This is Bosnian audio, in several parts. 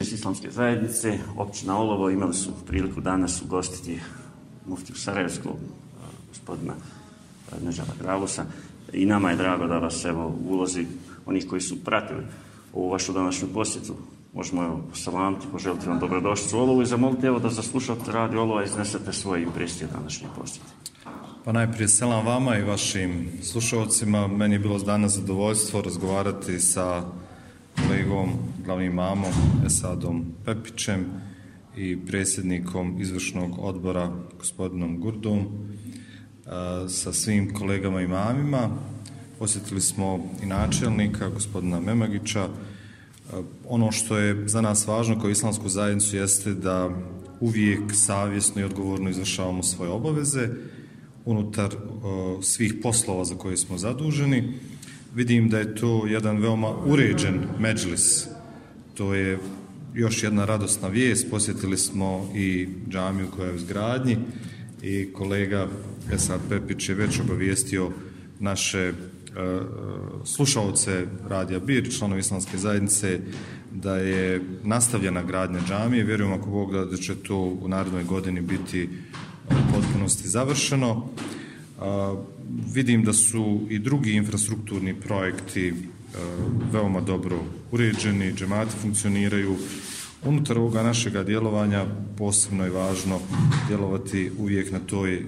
Islamske zajednice, općina Olovo, imali su priliku danas ugostiti muftiju Sarajevskog, e, gospodina e, Nežava Gravusa. I nama je drago da vas evo ulozi onih koji su pratili ovu vašu današnju posjetu. Možemo evo salamiti, poželiti vam dobrodošću u Olovu i zamoliti evo da zaslušate radi Olova i iznesete svoje impresije današnje posjete. Pa najprije selam vama i vašim slušalcima. Meni je bilo danas zadovoljstvo razgovarati sa njegovom glavnim mamom Esadom Pepićem i predsjednikom izvršnog odbora gospodinom Gurdom sa svim kolegama i mamima. Posjetili smo i načelnika, gospodina Memagića. Ono što je za nas važno kao islamsku zajednicu jeste da uvijek savjesno i odgovorno izvršavamo svoje obaveze unutar svih poslova za koje smo zaduženi. Vidim da je to jedan veoma uređen međlis. To je još jedna radosna vijest. Posjetili smo i džamiju koja je u zgradnji i kolega Esad Pepić je već obavijestio naše slušaoce slušalce Radija Bir, članovi islamske zajednice, da je nastavljena gradnja džamije. Vjerujem ako Bog da će to u narodnoj godini biti u potpunosti završeno. Vidim da su i drugi infrastrukturni projekti e, veoma dobro uređeni, džemati funkcioniraju, Unutar ovoga našeg djelovanja posebno je važno djelovati uvijek na toj, e,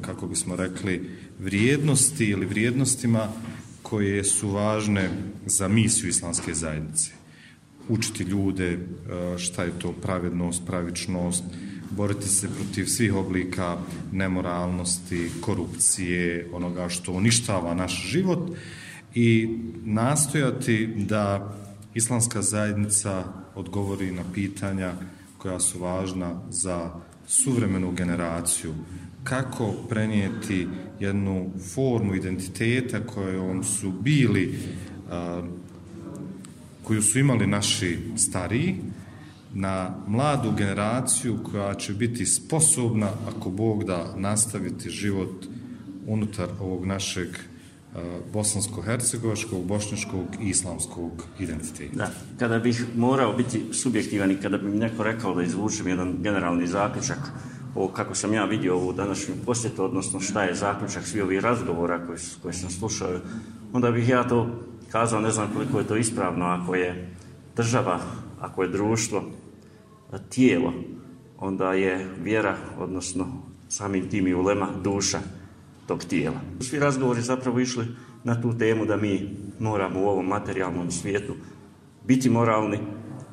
kako bismo rekli, vrijednosti ili vrijednostima koje su važne za misiju islamske zajednice. Učiti ljude e, šta je to pravednost, pravičnost, boriti se protiv svih oblika nemoralnosti, korupcije, onoga što uništava naš život i nastojati da islamska zajednica odgovori na pitanja koja su važna za suvremenu generaciju. Kako prenijeti jednu formu identiteta kojom su bili, koju su imali naši stariji, na mladu generaciju koja će biti sposobna, ako Bog da, nastaviti život unutar ovog našeg e, bosansko-hercegovačkog, bošnjačkog i islamskog identiteta. Da, kada bih morao biti subjektivan i kada bi mi neko rekao da izvučem jedan generalni zaključak o kako sam ja vidio ovu današnju posjetu, odnosno šta je zaključak svi ovih razgovora koje, koje sam slušao, onda bih ja to kazao, ne znam koliko je to ispravno, ako je država, ako je društvo, tijelo, onda je vjera, odnosno samim tim i ulema duša, tog tijela. Svi razgovori zapravo išli na tu temu da mi moramo u ovom materijalnom svijetu biti moralni,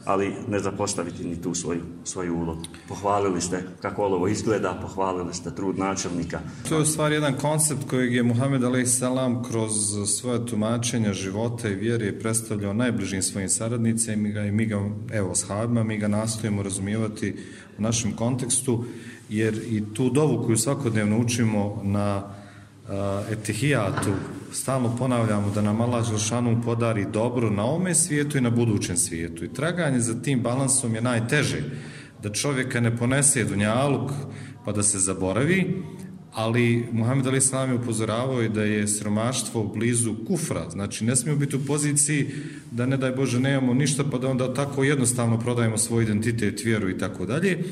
ali ne zapostaviti ni tu svoju, svoju ulogu. Pohvalili ste kako ovo izgleda, pohvalili ste trud načelnika. To je u stvari jedan koncept kojeg je Muhammed A.S. kroz svoje tumačenja života i vjere predstavljao najbližim svojim saradnicima i mi ga, i mi ga evo, shabima, mi ga nastojimo razumijevati u našem kontekstu, jer i tu dovu koju svakodnevno učimo na etihijatu stalno ponavljamo da nam Allah Želšanu podari dobro na ome svijetu i na budućem svijetu. I traganje za tim balansom je najteže. Da čovjeka ne ponese dunjaluk pa da se zaboravi, ali Muhammed Ali Islam je upozoravao i da je sromaštvo blizu kufra. Znači, ne smijemo biti u poziciji da ne daj Bože nemamo ništa pa da onda tako jednostavno prodajemo svoj identitet, vjeru i tako dalje.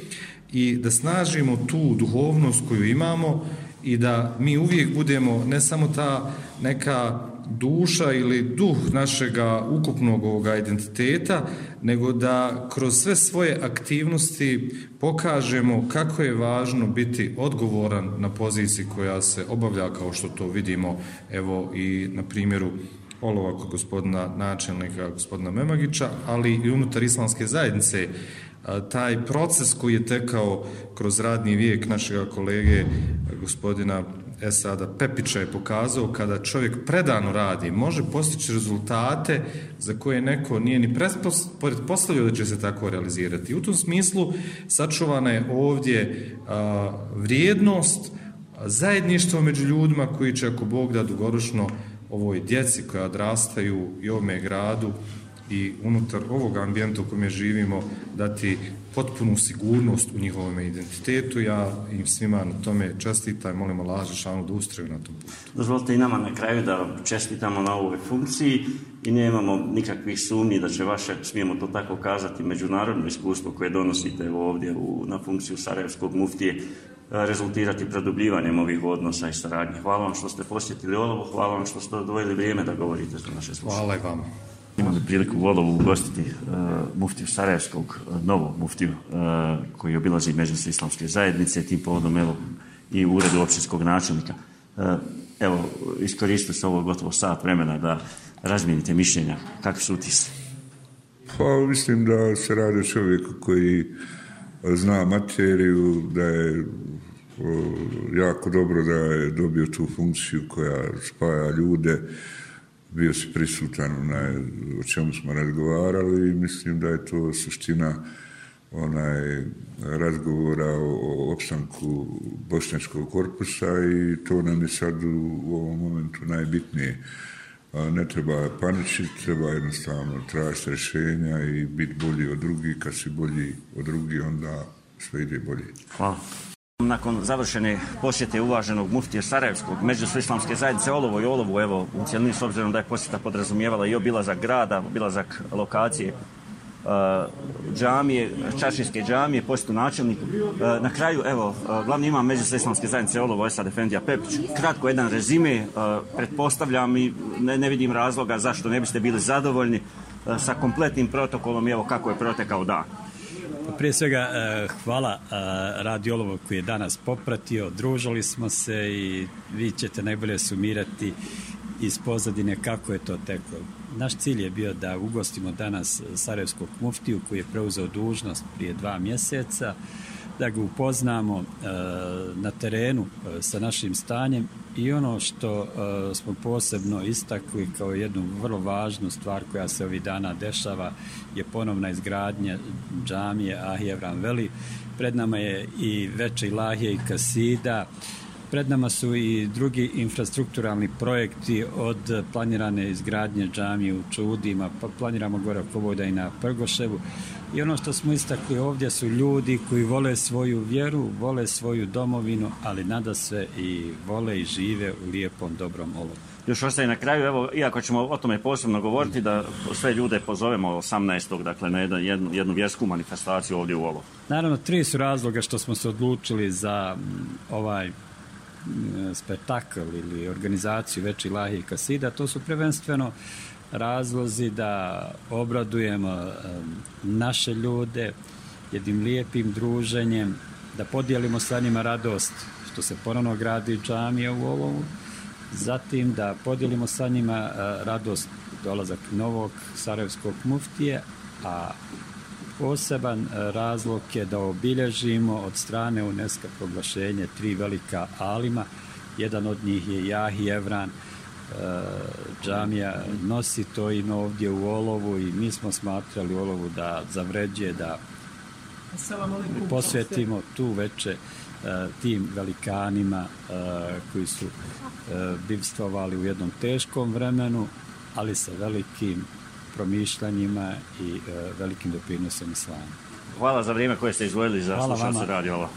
I da snažimo tu duhovnost koju imamo i da mi uvijek budemo ne samo ta neka duša ili duh našega ukupnog ovoga identiteta, nego da kroz sve svoje aktivnosti pokažemo kako je važno biti odgovoran na poziciji koja se obavlja kao što to vidimo evo i na primjeru olova kod gospodina načelnika, gospodina Memagića, ali i unutar islamske zajednice. Taj proces koji je tekao kroz radni vijek našega kolege gospodina Esada Pepića je pokazao kada čovjek predano radi, može postići rezultate za koje neko nije ni predpostavio da će se tako realizirati. U tom smislu sačuvana je ovdje a, vrijednost zajedništva među ljudima koji će ako Bog da dugoročno ovoj djeci koja odrastaju i ovome gradu i unutar ovog ambijenta u kojem živimo dati potpunu sigurnost u njihovom identitetu. Ja im svima na tome čestitam, molim Allah Žešanu da ustraju na tom putu. Dozvolite i nama na kraju da čestitamo na ovoj funkciji i nemamo nikakvih sumnji da će vaše, smijemo to tako kazati, međunarodno iskustvo koje donosite ovdje u, na funkciju Sarajevskog muftije rezultirati produbljivanjem ovih odnosa i saradnje. Hvala vam što ste posjetili Olovo, hvala vam što ste odvojili vrijeme da govorite za naše slušanje. Hvala i vama. Imali priliku u Olovu ugostiti uh, muftiju Sarajevskog, uh, novog muftiju, uh, koji obilazi Međus islamske zajednice, tim povodom evo, i u uredu općinskog načelnika. Uh, evo, iskoristio se ovo gotovo sat vremena da razmijenite mišljenja. Kakvi su utisi? Pa, mislim da se radi o čovjeku koji zna materiju, da je jako dobro da je dobio tu funkciju koja spaja ljude, bio si prisutan onaj, o čemu smo razgovarali i mislim da je to suština onaj razgovora o, o opstanku bošnjačkog korpusa i to nam je sad u, u ovom momentu najbitnije. A ne treba paničiti, treba jednostavno tražiti rješenja i biti bolji od drugih. Kad si bolji od drugih, onda sve ide bolje. Hvala. Nakon završene posjete uvaženog muftije Sarajevskog međusvislamske zajednice Olovo i Olovo, evo, u cijelini s obzirom da je posjeta podrazumijevala i obilazak grada, obilazak lokacije, uh, džamije, čašinske džamije, posjetu načelniku. Uh, na kraju, evo, uh, glavni imam međuslislamske zajednice Olovo, Esad Efendija Pepić. Kratko jedan rezime, uh, pretpostavljam i ne, ne vidim razloga zašto ne biste bili zadovoljni uh, sa kompletnim protokolom i evo kako je protekao dan. Prije svega, e, hvala eh, radiolovu koji je danas popratio, družili smo se i vi ćete najbolje sumirati iz pozadine kako je to teklo. Naš cilj je bio da ugostimo danas Sarajevskog muftiju koji je preuzeo dužnost prije dva mjeseca, da ga upoznamo e, na terenu e, sa našim stanjem i ono što e, smo posebno istakli kao jednu vrlo važnu stvar koja se ovih dana dešava je ponovna izgradnja džamije Ahijevran Veli. Pred nama je i veče ilahije i kasida, Pred nama su i drugi infrastrukturalni projekti od planirane izgradnje džamije u Čudima, pa planiramo gore Kovoda i na Prgoševu. I ono što smo istakli ovdje su ljudi koji vole svoju vjeru, vole svoju domovinu, ali nada se i vole i žive u lijepom, dobrom olovu. Još ostaje na kraju, evo, iako ćemo o tome posebno govoriti, da sve ljude pozovemo 18. dakle, na jednu, jednu, jednu vjersku manifestaciju ovdje u Olovu. Naravno, tri su razloga što smo se odlučili za ovaj spektakl ili organizaciju veći lahi i kasida, to su prvenstveno razlozi da obradujemo naše ljude jednim lijepim druženjem, da podijelimo sa njima radost što se ponovno gradi džamija u ovom, zatim da podijelimo sa njima e, radost dolazak novog Sarajevskog muftije, a poseban e, razlog je da obilježimo od strane UNESCO proglašenje tri velika alima. Jedan od njih je Jahi Evran, džamija nosi to ime ovdje u Olovu i mi smo smatrali Olovu da zavređuje da posvetimo tu veče e, tim velikanima koji su bivstvovali u jednom teškom vremenu, ali sa velikim promišljanjima i e, velikim doprinosom islamu. Hvala za vrijeme koje ste izvojili za slušanje se radi ovo.